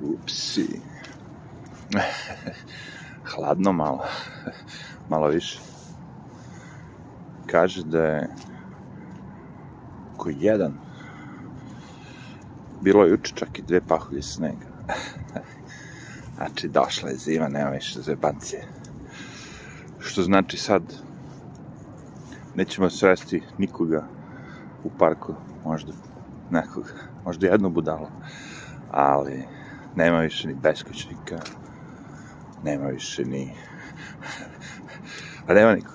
Upsi. Hladno malo. Malo više. Kaže da je oko jedan bilo je juče čak i dve pahulje snega. znači, došla je zima, nema više zebancije. Što znači sad nećemo sresti nikoga u parku, možda nekoga, možda jednu budalu, ali nema više ni beskućnika, nema više ni... A nema nikoga.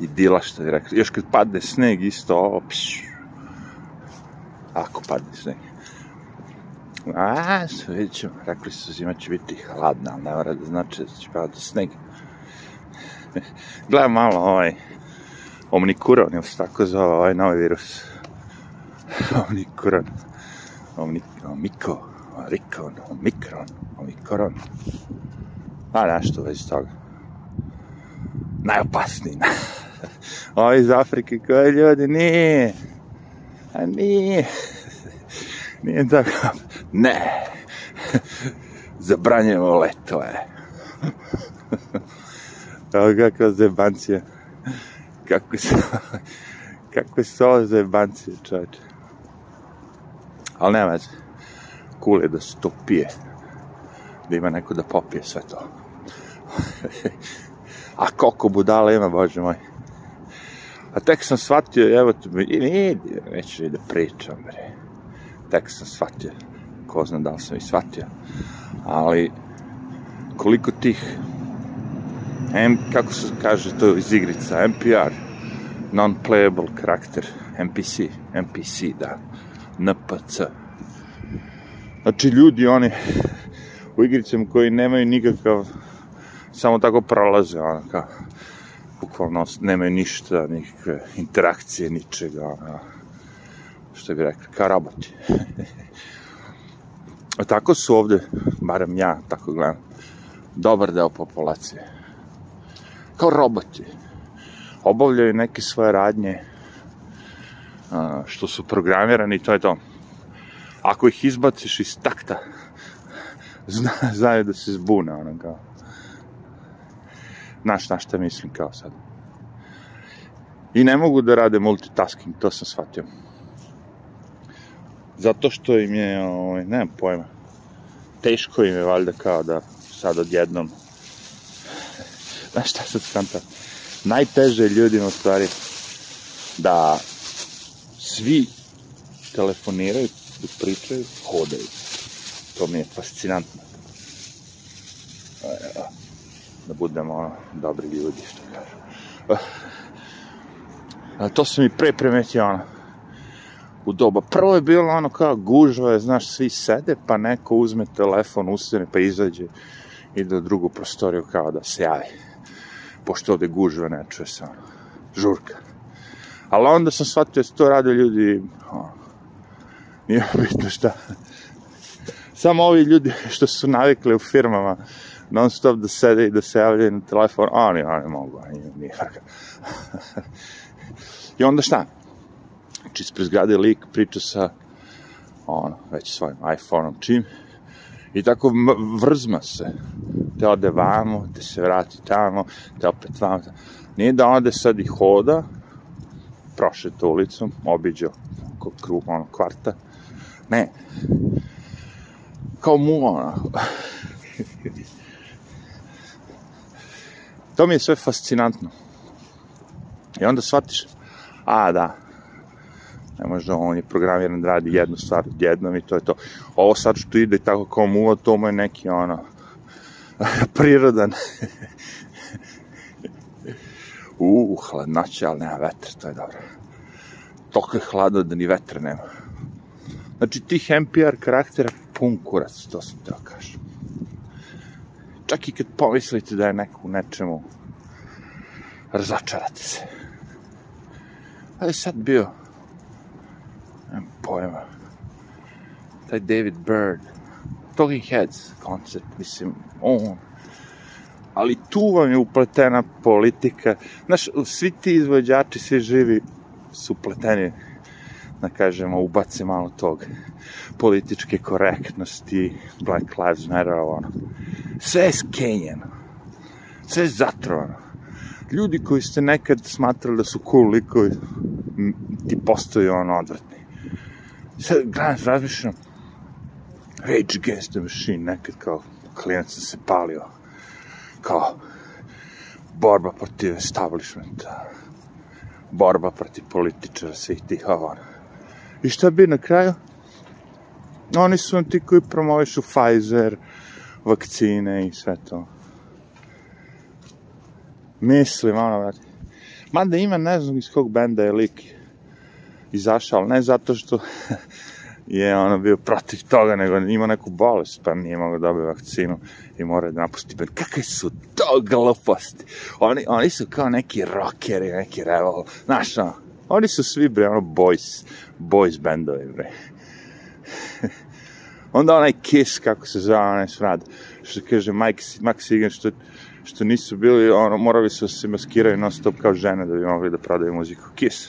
I dila što je rekao. Još kad padne sneg isto, ovo, pš, ako padne sneg. A, sve vidjet ćemo. Rekli su, zima će biti hladna, ali ne mora da znači da će padati sneg. Gledam malo ovaj Omnikuron, ili se tako zove ovaj novi virus. Omnikuron. Omiko, omikron, omikron, omikron. Pa nešto već toga. Najopasniji. Ovi iz Afrike koji ljudi nije. A nije. Nije tako. Ne. Zabranjujemo letove. Evo kakva zebancija. Kako se... Kako se ovo zebancije, čovječe. Ali nema veze. Je da se to pije. Da ima neko da popije sve to. A koliko budala ima, bože moj. A tek sam shvatio, evo te, idi, neću da pričam, bre. Tek sam shvatio, ko zna da li sam i shvatio. Ali, koliko tih, M, kako se kaže to iz igrica, NPR, non-playable karakter, NPC, NPC, da, NPC. Znači, ljudi, oni, u igricama koji nemaju nikakav, samo tako prolaze, ono, kao, bukvalno nemaju ništa, nikakve interakcije, ničega, ono, što bi rekli, kao roboti. A tako su ovde, barem ja tako gledam, dobar deo populacije. Kao roboti. Obavljaju neke svoje radnje, što su programirani, to je to. Ako ih izbaciš iz takta, zna, znaju da se zbune, ono kao. Znaš na šta mislim kao sad. I ne mogu da rade multitasking, to sam shvatio. Zato što im je, ovaj, nemam pojma, teško im je valjda kao da sad odjednom, znaš šta sad skantam, najteže ljudima u stvari da svi telefoniraju, da pričaju, hodaju. To mi je fascinantno. Da budemo ono, dobri ljudi, što kažu. A to sam i pre primetio, ono, u doba. Prvo je bilo ono kao gužva, znaš, svi sede, pa neko uzme telefon, ustane, pa izađe, ide u drugu prostoriju kao da se javi. Pošto ovde gužva, ne čuje se ono, žurka. Ali onda sam shvatio da to rade ljudi, ono, nije bitno šta. Samo ovi ljudi što su navikli u firmama, non stop da sede i da se javljaju na telefon, oni, oni mogu, oni nije I onda šta? Znači, ispred zgrade lik priča sa, ono, već svojim iPhone-om, čim, i tako vrzma se. Te ode vamo, te se vrati tamo, te opet vamo. Nije da ode sad i hoda, prošeta ulicom, obiđe oko krug, ono, kvarta. Ne. Kao mu, ono. to mi je sve fascinantno. I onda shvatiš, a da, ne može on je programiran da radi jednu stvar jednom i to je to. Ovo sad što ide tako kao muva, to mu je neki ono, prirodan. U, hladnoće, ali nema vetra, to je dobro. Toliko je hladno da ni vetra nema. Znači, tih NPR karaktera pun kurac, to sam teo kažem. Čak i kad pomislite da je neko u nečemu, razočarate se. Ali je sad bio, nemam pojma, taj David Bird, Talking Heads koncept, mislim, on, ali tu vam je upletena politika. Znaš, svi ti izvođači, svi živi su upleteni. da kažemo, ubace malo tog političke korektnosti, Black Lives Matter, ono. Sve je skenjeno. Sve je zatrovano. Ljudi koji ste nekad smatrali da su cool likovi, ti postaju ono odvratni. Sad, gledam, razmišljam, Rage Against the Machine, nekad kao klijent sam se palio, kao borba protiv establishmenta, borba protiv političara, svih tih ovana. I šta bi na kraju? Oni su vam ti koji promovišu Pfizer, vakcine i sve to. Mislim, ono, vrati. Mada ima, ne znam iz kog benda je lik izašao, ne zato što je ono bio protiv toga, nego ima neku bolest, pa nije mogao da dobiti vakcinu i mora da napusti band. Kakve su to gluposti? Oni, oni su kao neki rockeri, neki revol, znaš, ono, oni su svi, bre, ono, boys, boys bendovi, bre. Onda onaj Kiss, kako se zove, onaj smrad, što kaže Mike, Max Sigan, što, što nisu bili, ono, morali su se maskiraju non stop kao žene da bi mogli da prodaju muziku. Kiss.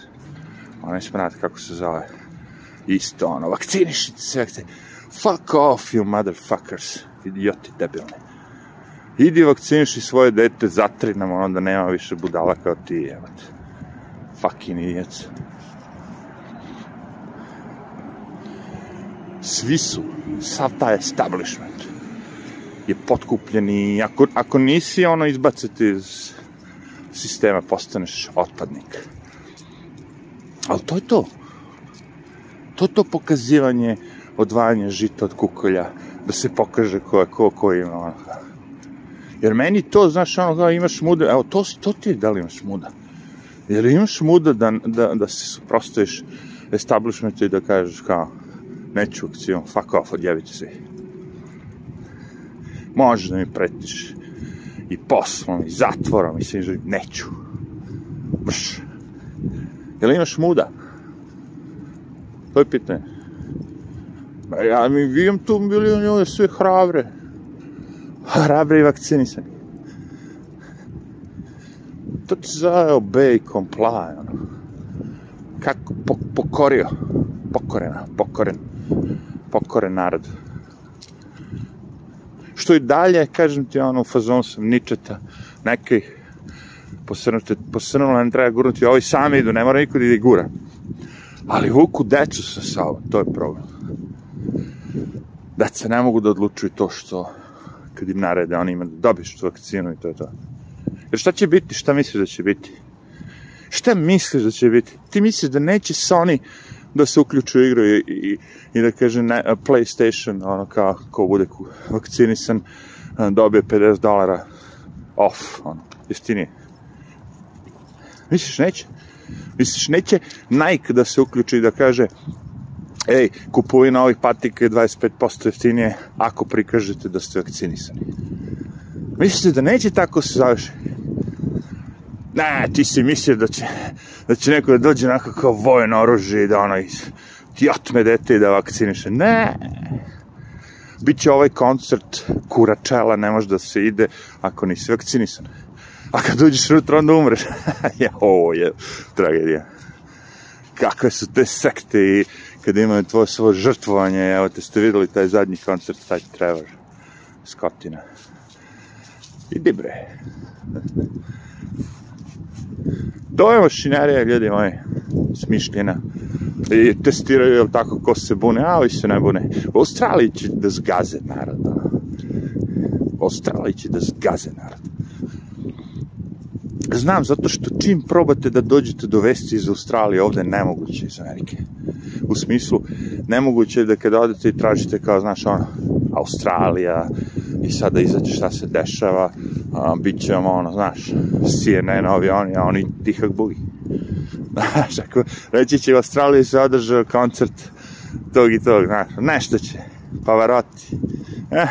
Onaj smrad, kako se zove isto ono, vakcinišite se, vakcinišite. Fuck off, you motherfuckers, idioti debilni. Idi vakciniši svoje dete, zatri nam ono da nema više budala kao ti, jebate. Fucking idiots. Svi su, sav taj establishment je potkupljen i ako, ako nisi ono izbaciti iz sistema, postaneš otpadnik. Ali to je to to to pokazivanje odvajanje žita od kukolja, da se pokaže ko ko, ko ima ono. Jer meni to, znaš, ono, kao imaš muda, evo, to, to ti je da li imaš muda. Jer imaš muda da, da, da se suprostaviš establishmentu i da kažeš kao, neću akcijom, fuck off, odjavite se. Možeš da mi pretiš i poslom, i zatvorom, i sve, neću. Brš. Jel imaš muda? To je pitanje. Ja mi vidim tu bili u sve hrabre. Hrabre i vakcinisani. To ti zove obey, comply, ono. Kako po, pokorio. Pokorena, pokoren. Pokoren narod. Što i dalje, kažem ti, ono, u fazonu sam ničeta, nekih posrnute, posrnula, ne treba gurnuti, ovi sami idu, ne mora niko da gura. Ali vuku decu sa sobom, to je problem. Deca ne mogu da odlučuju to što kad im narede, oni ima da dobiš tu vakcinu i to je to. Jer šta će biti, šta misliš da će biti? Šta misliš da će biti? Ti misliš da neće Sony da se uključu u igru i, i, i da kaže ne, PlayStation, ono kao ko bude vakcinisan, dobije 50 dolara off, ono, jeftinije. Misliš, neće? Misliš, neće Nike da se uključi i da kaže ej, kupovina ovih patika je 25% jeftinije ako prikažete da ste vakcinisani. Mislite da neće tako se završi? Ne, ti si mislio da će, da će neko da dođe onako kao vojno oružje i da ono ti otme dete i da vakciniše. Ne! Biće ovaj koncert kuračela, ne može da se ide ako nisi vakcinisan. A kad uđeš unutra, onda umreš. ja, ovo je tragedija. Kakve su te sekte i kad imaju tvoje svoje žrtvovanje, evo te ste videli taj zadnji koncert, taj Trevor, Skotina. Idi bre. To je mašinerija, ljudi moji, smišljena. I testiraju, jel tako, ko se bune, a ovi se ne bune. U Australiji će da zgaze narod. U Australiji će da zgaze narod. Znam, zato što čim probate da dođete do vesti iz Australije, ovde nemoguće iz Amerike. U smislu, nemoguće je da kada odete i tražite kao, znaš, ono, Australija i sada izađe šta se dešava, a, bit će vam ono, znaš, CNN avioni, a oni tihak bugi. Znaš, ako reći će u Australiji se održao koncert tog i tog, znaš, nešto će, Pavarotti. Eh,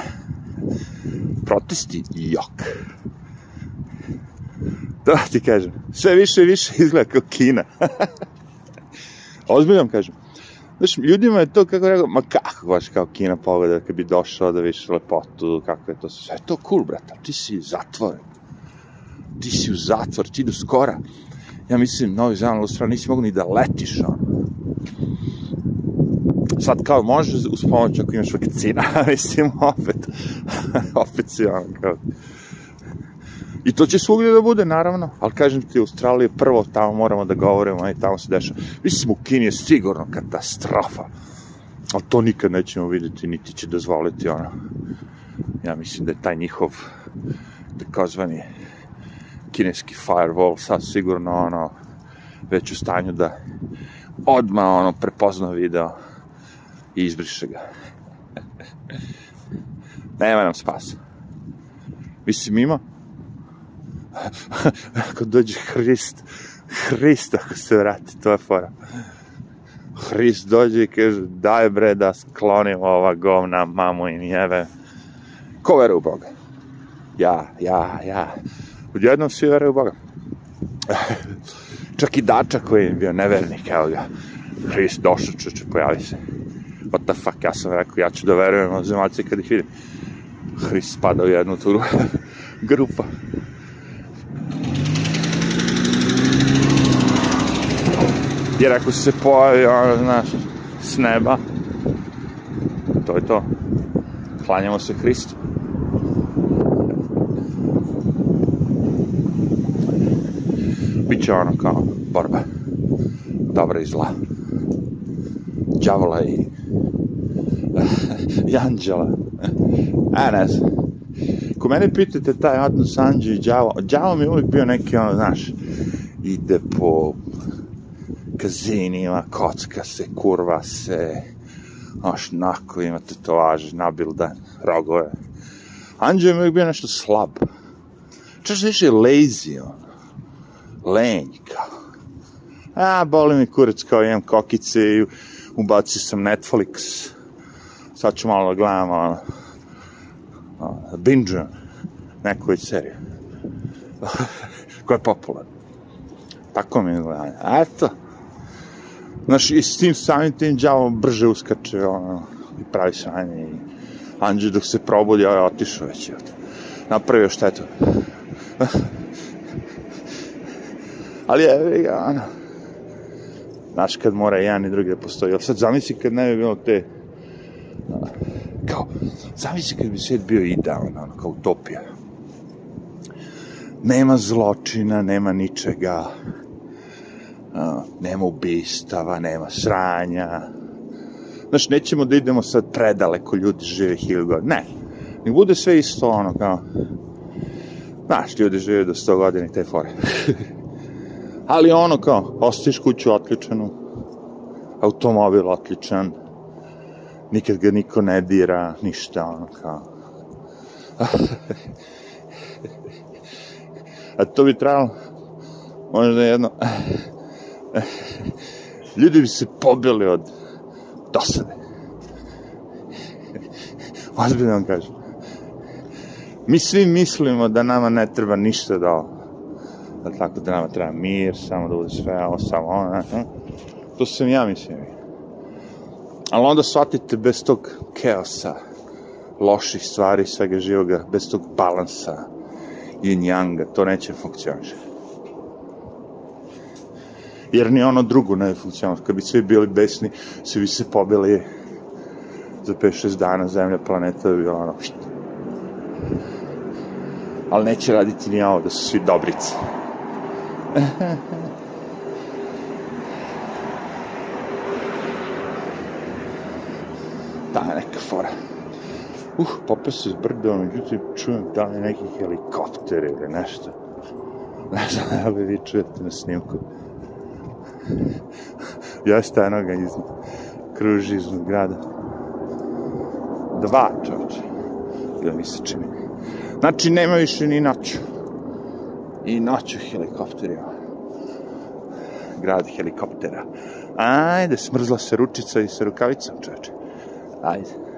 protesti, jok. To ti kažem. Sve više i više izgleda kao Kina. Ozbiljno kažem. Znaš, ljudima je to, kako rekao, ma kako baš kao Kina pogleda kad bi došao da vidiš lepotu, kako je to, sve to cool, brata, ti si zatvoren. Ti si u zatvor, ti do skora. Ja mislim, Novi Zeland, Australija, nisi mogu ni da letiš, ono. sad kao može uz pomoć ako imaš vakcina, mislim, opet, opet si ono kao... I to će svugdje da bude, naravno, ali kažem ti, Australija prvo, tamo moramo da govorimo, i tamo se dešava. Mislim, u Kini je sigurno katastrofa, ali to nikad nećemo vidjeti, niti će dozvoliti, ono. Ja mislim da je taj njihov, takozvani, kineski firewall sad sigurno, ono, već u stanju da odma ono prepozna video i izbriše ga. Nema nam spasa. Mislim, ima. Ako dođe Hrist, Hrist ako se vrati, to je fora. Hrist dođe i kaže, daj bre da sklonimo ova govna, mamu im jebe. Ko veruje u Boga? Ja, ja, ja. Odjednom svi veruje u Boga. Čak i dača koji je bio nevernik, evo ga. Hrist došao, čuče, pojavi se. What the fuck, ja sam rekao, ja ću da verujem o zemaljci kad ih vidim. Hrist spada u jednu turu grupa. Jer ako se pojavi, ono, znaš, s neba, to je to. Klanjamo se Hristu. Biće ono kao borba. Dobra i zla. Đavola i i anđela. A, ne znam. Ko mene pitate taj odnos anđe i đavo, đavo mi je uvijek bio neki, ono, znaš, ide po kazinima, kocka se, kurva se, znaš, nako ima tetovaže, nabildan, rogove. Anđe mi je bio nešto slab. Češ više lazy, ono. Lenj, kao. A, boli mi kurac kao imam kokice i ubacio sam Netflix. Sad ću malo da gledam, ono, binge neku seriju. koja je popularna. Tako mi je gledanje. Eto. Znaš, i s tim samim tim džavom brže uskače, ono, i pravi sranje i Anđe dok se probudi, ovaj otišao već je. Napravio štetu. Ali je, ono, Znaš, kad mora jedan i drugi da postoji. Ali sad zamisli kad ne bi bilo te... Kao, zamisli kad bi svijet bio idealan, ono, kao utopija. Nema zločina, nema ničega. Nema ubistava, nema sranja. Znaš, nećemo da idemo sad predaleko, ljudi žive hiljadu godina. Ne. Nek bude sve isto, ono, kao... Znaš, ljudi žive do 100 godina i te fore. Ali ono kao, ostaviš kuću otključenu, automobil otključan, nikad ga niko ne dira, ništa, ono kao. A to bi trebalo, možda jedno, ljudi bi se pobili od dosade. Ozbiljno vam kažem. Mi svi mislimo da nama ne treba ništa da ovo da tako da nama treba mir, samo da bude sve ovo, samo ono, to sam ja mislim. Ali onda shvatite bez tog keosa, loših stvari, svega živoga, bez tog balansa, yin yanga, to neće funkcioniti. Jer ni ono drugo ne funkcionira. Kad bi svi bili besni, svi bi se pobili za 5-6 dana, zemlja, planeta bi ono... Ali neće raditi ni ovo, da su svi dobrice. Ta neka fora. Uh, popeo se s brdo, međutim čujem da li neki helikopter ili nešto. Ne znam da li vi čujete na snimku. Jeste enoga iz kruži iz grada. Dva čovče. Ili mi se čini. Znači, nema više ni noću i noću helikopterima. Grad helikoptera. Ajde, smrzla se ručica i sa rukavicom, čoveče. Ajde.